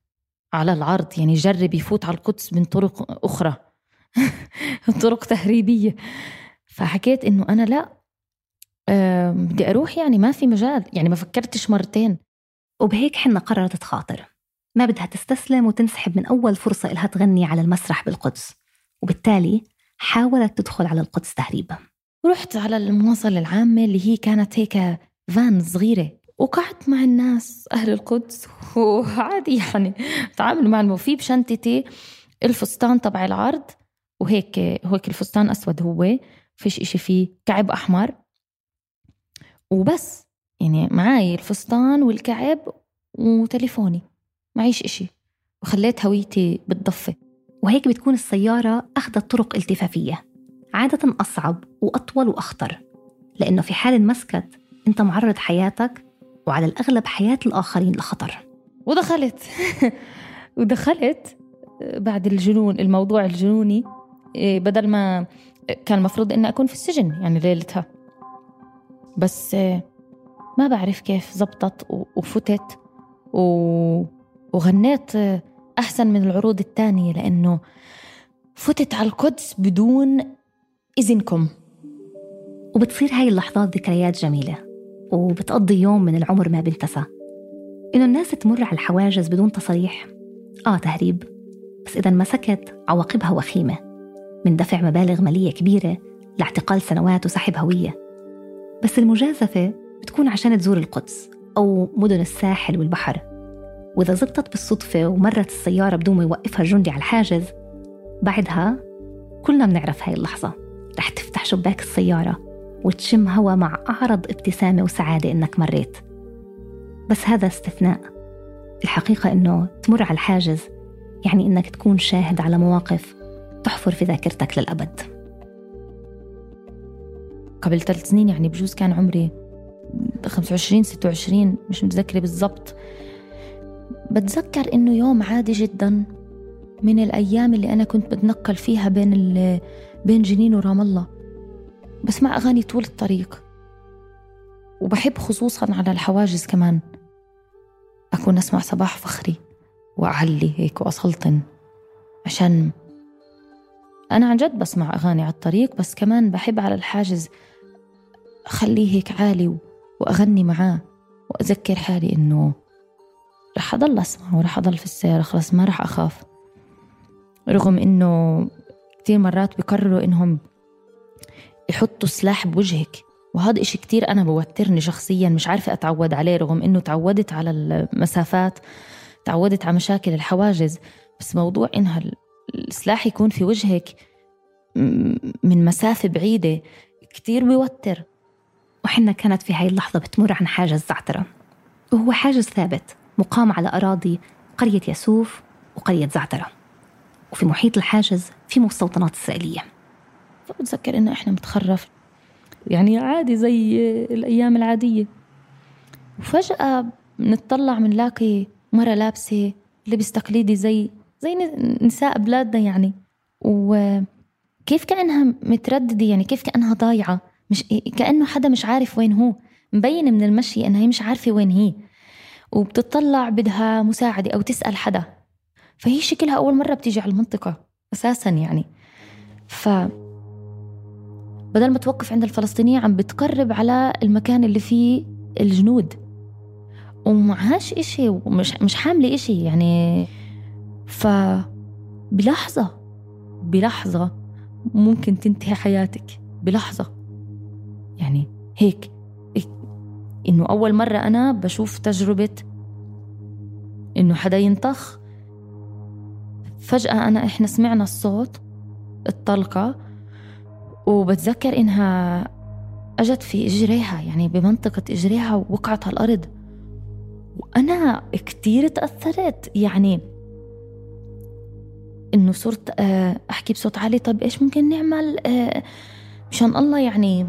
على العرض يعني جرب يفوت على القدس من طرق أخرى طرق تهريبية. فحكيت إنه أنا لا أه بدي أروح يعني ما في مجال يعني ما فكرتش مرتين. وبهيك حنا قررت تخاطر. ما بدها تستسلم وتنسحب من أول فرصة إلها تغني على المسرح بالقدس. وبالتالي حاولت تدخل على القدس تهريبا. رحت على المواصلة العامة اللي هي كانت هيك فان صغيرة. وقعدت مع الناس أهل القدس. وعادي يعني تعامل مع الموفي بشنطتي الفستان تبع العرض وهيك هيك الفستان أسود هو. فيش إشي فيه كعب أحمر. وبس. يعني معي الفستان والكعب وتليفوني. معيش إشي. وخليت هويتي بالضفة. وهيك بتكون السيارة أخذت طرق التفافية. عادة أصعب وأطول وأخطر. لأنه في حال انمسكت أنت معرض حياتك وعلى الأغلب حياة الآخرين لخطر. ودخلت. ودخلت بعد الجنون الموضوع الجنوني إيه، بدل ما كان المفروض إني أكون في السجن يعني ليلتها. بس ما بعرف كيف زبطت وفتت وغنيت أحسن من العروض الثانية لأنه فتت على القدس بدون إذنكم. وبتصير هاي اللحظات ذكريات جميلة. وبتقضي يوم من العمر ما بنتسى إنه الناس تمر على الحواجز بدون تصريح. آه تهريب. بس إذا مسكت عواقبها وخيمة. من دفع مبالغ مالية كبيرة لاعتقال سنوات وسحب هوية. بس المجازفة بتكون عشان تزور القدس أو مدن الساحل والبحر. وإذا زبطت بالصدفة ومرت السيارة بدون ما يوقفها الجندي على الحاجز بعدها كلنا بنعرف هاي اللحظة. رح تفتح شباك السيارة. وتشم هوا مع أعرض ابتسامة وسعادة إنك مريت. بس هذا استثناء. الحقيقة إنه تمر على الحاجز يعني إنك تكون شاهد على مواقف تحفر في ذاكرتك للأبد. قبل ثلاث سنين يعني بجوز كان عمري 25 26 مش متذكرة بالضبط. بتذكر إنه يوم عادي جدا من الأيام اللي أنا كنت بتنقل فيها بين بين جنين ورام الله. بسمع أغاني طول الطريق. وبحب خصوصا على الحواجز كمان. أكون أسمع صباح فخري وأعلي هيك وأسلطن. عشان أنا عن جد بسمع أغاني على الطريق بس كمان بحب على الحاجز أخليه هيك عالي وأغني معاه وأذكر حالي إنه رح أضل أسمع ورح أضل في السيارة خلاص ما رح أخاف. رغم إنه كتير مرات بقرروا إنهم يحطوا سلاح بوجهك. وهذا إشي كتير أنا بوترني شخصيا مش عارفة أتعود عليه رغم إنه تعودت على المسافات تعودت على مشاكل الحواجز. بس موضوع إنها السلاح يكون في وجهك من مسافة بعيدة كتير بيوتر. وحنا كانت في هاي اللحظة بتمر عن حاجز زعترة وهو حاجز ثابت مقام على أراضي قرية ياسوف وقرية زعترة. وفي محيط الحاجز في مستوطنات إسرائيلية. فبتذكر إنه إحنا متخرف. يعني عادي زي الأيام العادية. وفجأة بنطلع بنلاقي مرة لابسة لبس تقليدي زي زي نساء بلادنا يعني. وكيف كأنها مترددة يعني كيف كأنها ضايعة. مش كأنه حدا مش عارف وين هو. مبين من المشي إنها هي مش عارفة وين هي. وبتطلع بدها مساعدة أو تسأل حدا. فهي شكلها أول مرة بتيجي على المنطقة أساسا يعني. ف بدل ما توقف عند الفلسطينية عم بتقرب على المكان اللي فيه الجنود. ومعهاش إشي ومش مش حاملة إشي يعني ف بلحظة بلحظة ممكن تنتهي حياتك بلحظة. يعني هيك إنه أول مرة أنا بشوف تجربة إنه حدا ينطخ. فجأة أنا إحنا سمعنا الصوت الطلقة وبتذكر إنها أجت في إجريها يعني بمنطقة إجريها ووقعت على الأرض. وأنا كتير تأثرت يعني إنه صرت آه، أحكي بصوت عالي طب إيش ممكن نعمل؟ آه، مشان الله يعني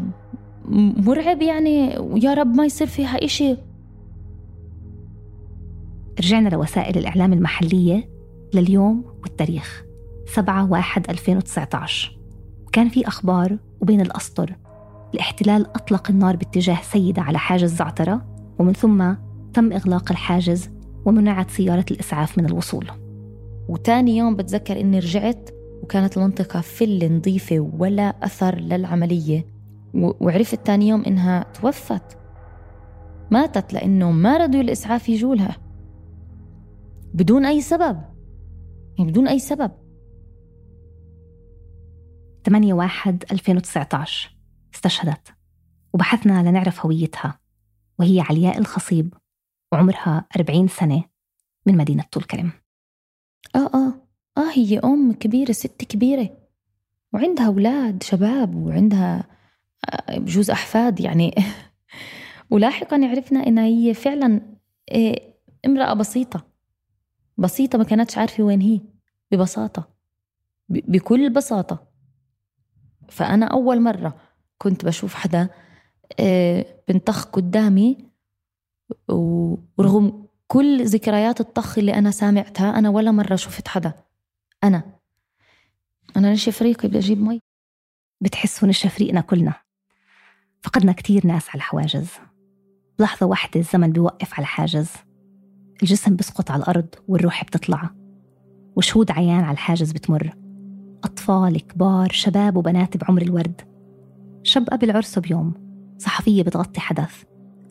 مرعب يعني ويا رب ما يصير فيها إشي. رجعنا لوسائل الإعلام المحلية لليوم والتاريخ 7 1 2019 وكان في أخبار وبين الأسطر الاحتلال أطلق النار باتجاه سيدة على حاجز زعترة ومن ثم تم إغلاق الحاجز ومنعت سيارة الإسعاف من الوصول. وتاني يوم بتذكر إني رجعت وكانت المنطقة فل نظيفة ولا أثر للعملية. وعرفت تاني يوم إنها توفت. ماتت لأنه ما ردوا الإسعاف يجولها بدون أي سبب. يعني بدون أي سبب. 8 1 2019 استشهدت وبحثنا لنعرف هويتها وهي علياء الخصيب وعمرها 40 سنة من مدينة طول كرم آه آه آه هي أم كبيرة ست كبيرة وعندها أولاد شباب وعندها آه، بجوز أحفاد يعني. ولاحقا عرفنا إنها هي فعلا آه، امرأة بسيطة. بسيطة ما كانتش عارفة وين هي ببساطة. بكل بساطة. فأنا أول مرة كنت بشوف حدا آه، بنطخ قدامي ورغم كل ذكريات الطخ اللي أنا سامعتها أنا ولا مرة شفت حدا. أنا. أنا نشف ريقي بدي أجيب مي. بتحسوا نشف ريقنا كلنا. فقدنا كتير ناس على الحواجز لحظة واحدة الزمن بيوقف على الحاجز الجسم بسقط على الأرض والروح بتطلع. وشهود عيان على الحاجز بتمر. أطفال كبار شباب وبنات بعمر الورد. شاب قبل عرسه بيوم صحفية بتغطي حدث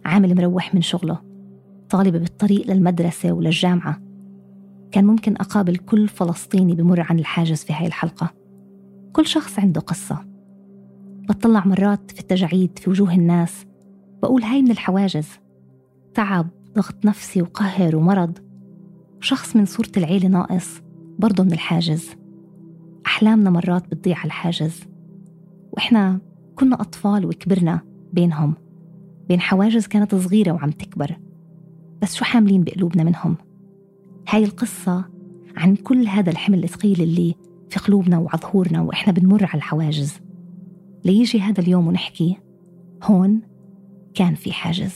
عامل مروح من شغله طالبة بالطريق للمدرسة وللجامعة. كان ممكن أقابل كل فلسطيني بمر عن الحاجز في هاي الحلقة. كل شخص عنده قصة. بطلع مرات في التجاعيد في وجوه الناس. بقول هاي من الحواجز. تعب ضغط نفسي وقهر ومرض. شخص من صورة العيلة ناقص برضه من الحاجز. أحلامنا مرات بتضيع على الحاجز وإحنا كنا أطفال وكبرنا بينهم بين حواجز كانت صغيرة وعم تكبر. بس شو حاملين بقلوبنا منهم؟ هاي القصة عن كل هذا الحمل الثقيل اللي في قلوبنا وعظهورنا وإحنا بنمر على الحواجز. ليجي هذا اليوم ونحكي هون كان في حاجز.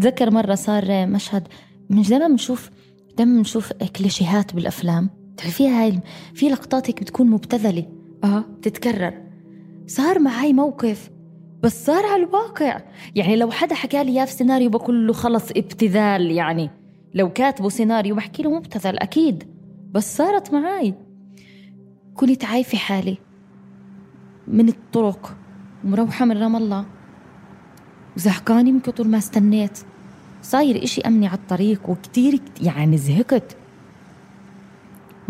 تذكر مرة صار مشهد مش دائما بنشوف دائما بنشوف كليشيهات بالأفلام. تعرفيها هاي في لقطات هيك بتكون مبتذلة. آه تتكرر صار معي موقف بس صار على الواقع. يعني لو حدا حكى لي إياه في سيناريو بقول له خلص ابتذال يعني. لو كاتبه سيناريو بحكي له مبتذل أكيد بس صارت معي. كنت عايفة حالي من الطرق ومروحة من رام الله. وزهقانة من كتر ما استنيت. صاير إشي أمني على الطريق وكتير يعني زهقت.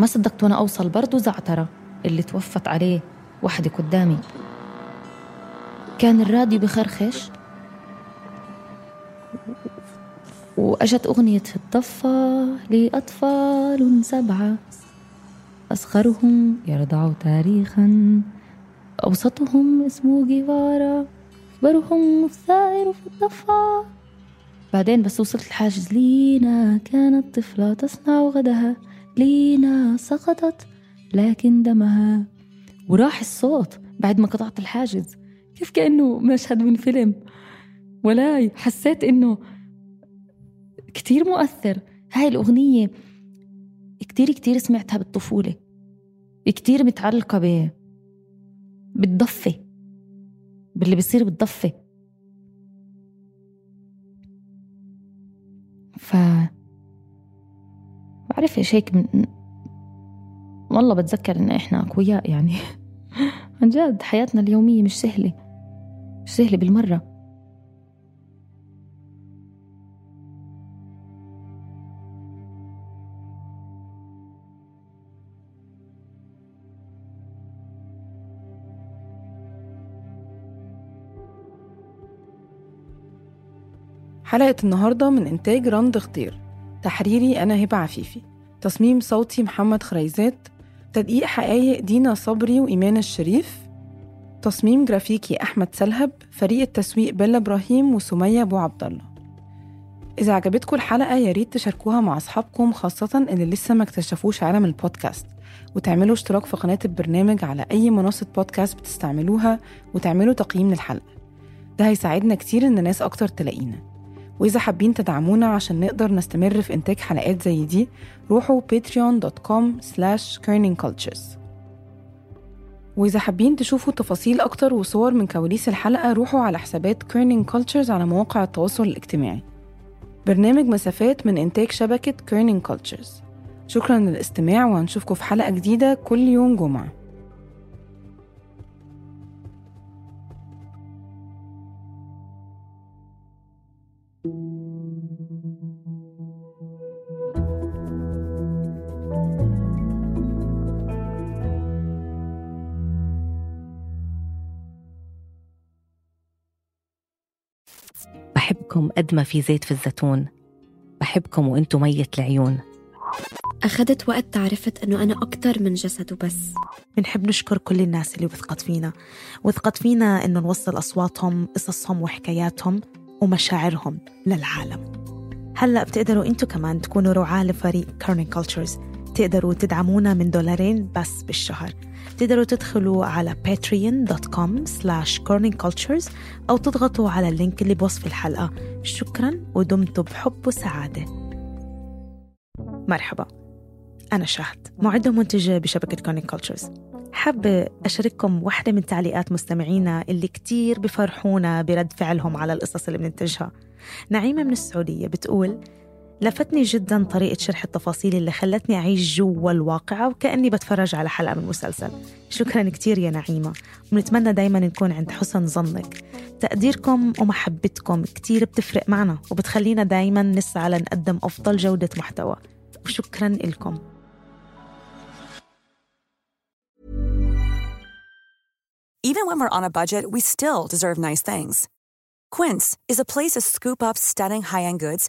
ما صدقت وأنا أوصل برضو زعترة اللي توفت عليه وحدة قدامي. كان الراديو بخرخش. وأجت أغنية الضفة لأطفال سبعة. أصغرهم يرضع تاريخا. أوسطهم اسمه جيفارا. أكبرهم الثائر في الضفة بعدين بس وصلت الحاجز لينا كانت طفلة تصنع غدها لينا سقطت لكن دمها. وراح الصوت بعد ما قطعت الحاجز. كيف كأنه مشهد من فيلم. ولا حسيت إنه كتير مؤثر. هاي الأغنية كتير كتير سمعتها بالطفولة. كتير متعلقة ب بالضفة. باللي بيصير بالضفة. ف بعرفش هيك من... والله بتذكر إن إحنا أقوياء يعني. عن جد حياتنا اليومية مش سهلة مش سهلة بالمرة. حلقة النهاردة من إنتاج رند خطير تحريري أنا هبة عفيفي. تصميم صوتي محمد خريزات تدقيق حقايق دينا صبري وإيمان الشريف تصميم جرافيكي أحمد سلهب فريق التسويق بيلا إبراهيم وسمية أبو عبد الله. إذا عجبتكم الحلقة يا ريت تشاركوها مع أصحابكم خاصة اللي لسه ما اكتشفوش عالم البودكاست. وتعملوا اشتراك في قناة البرنامج على أي منصة بودكاست بتستعملوها وتعملوا تقييم للحلقة. ده هيساعدنا كتير إن ناس أكتر تلاقينا. وإذا حابين تدعمونا عشان نقدر نستمر في إنتاج حلقات زي دي روحوا patreon.com slash kerningcultures وإذا حابين تشوفوا تفاصيل أكتر وصور من كواليس الحلقة روحوا على حسابات Kerning Cultures على مواقع التواصل الاجتماعي. برنامج مسافات من إنتاج شبكة Kerning Cultures شكرا للاستماع وهنشوفكم في حلقة جديدة كل يوم جمعة. بحبكم قد ما في زيت في الزيتون. بحبكم وانتو مية العيون. أخذت وقت تعرفت أنه أنا أكتر من جسد وبس. بنحب نشكر كل الناس اللي وثقت فينا. وثقت فينا إنه نوصل أصواتهم قصصهم وحكاياتهم ومشاعرهم للعالم. هلأ بتقدروا أنتوا كمان تكونوا رعاة لفريق كارنين كولتشرز تقدروا تدعمونا من دولارين بس بالشهر. تقدروا تدخلوا على patreon.com slash kerningcultures أو تضغطوا على ال link اللي بوصف الحلقة. شكرا ودمتم بحب وسعادة. مرحبا. أنا شهد معدة ومنتجة بشبكة Kerning Cultures حابة أشارككم واحدة من تعليقات مستمعينا اللي كتير بفرحونا برد فعلهم على القصص اللي بننتجها. نعيمة من السعودية بتقول لفتني جدا طريقة شرح التفاصيل اللي خلتني أعيش جوا الواقعة وكأني بتفرج على حلقة من مسلسل. شكرا كتير يا نعيمة. ونتمنى دايما نكون عند حسن ظنك. تقديركم ومحبتكم كتير بتفرق معنا وبتخلينا دايما نسعى لنقدم أفضل جودة محتوى. وشكرا لكم Even when we're on a budget, we still deserve nice things. Quince is a place to scoop up stunning high-end goods